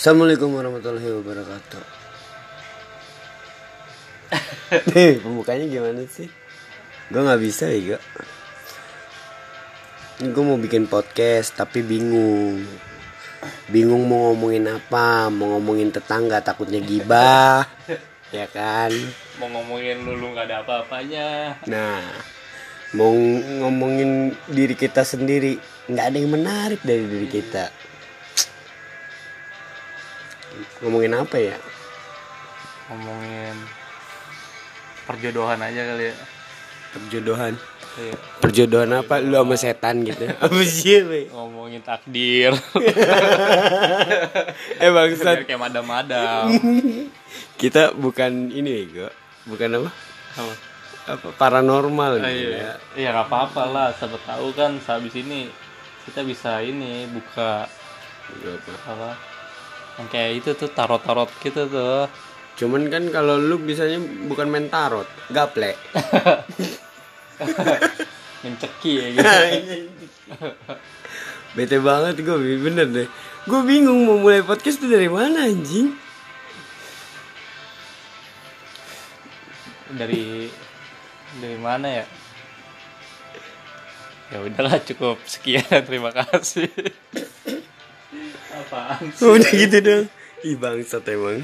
Assalamualaikum warahmatullahi wabarakatuh. Nih, pembukanya gimana sih? Gue nggak bisa ya, gak. Gue mau bikin podcast tapi bingung. Bingung mau ngomongin apa, mau ngomongin tetangga takutnya gibah, ya kan? mau ngomongin lu lu nggak ada apa-apanya Nah, mau ngomongin diri kita sendiri, nggak ada yang menarik dari diri kita. Ngomongin apa ya? ngomongin perjodohan aja kali ya Perjodohan. Iya. Perjodohan apa? Lu sama setan gitu. Apa sih, ngomongin takdir Eh bangsat, Biar kayak madam-madam kita bukan ini, Go. Bukan apa? apa Apa paranormal Ah, gitu iya ya. iya nggak apa-apa lah siapa tahu kan sehabis ini kita bisa ini buka Apa? apa yang kayak itu tuh tarot-tarot gitu tuh. Cuman kan kalau lu bisanya bukan main tarot, gaple. menceki ya gitu. Bete banget gue, bener deh. Gue bingung mau mulai podcast tuh dari mana anjing. dari dari mana ya? Ya udahlah cukup sekian. Terima kasih apaan sih Udah gitu dong. Ih bangsat emang.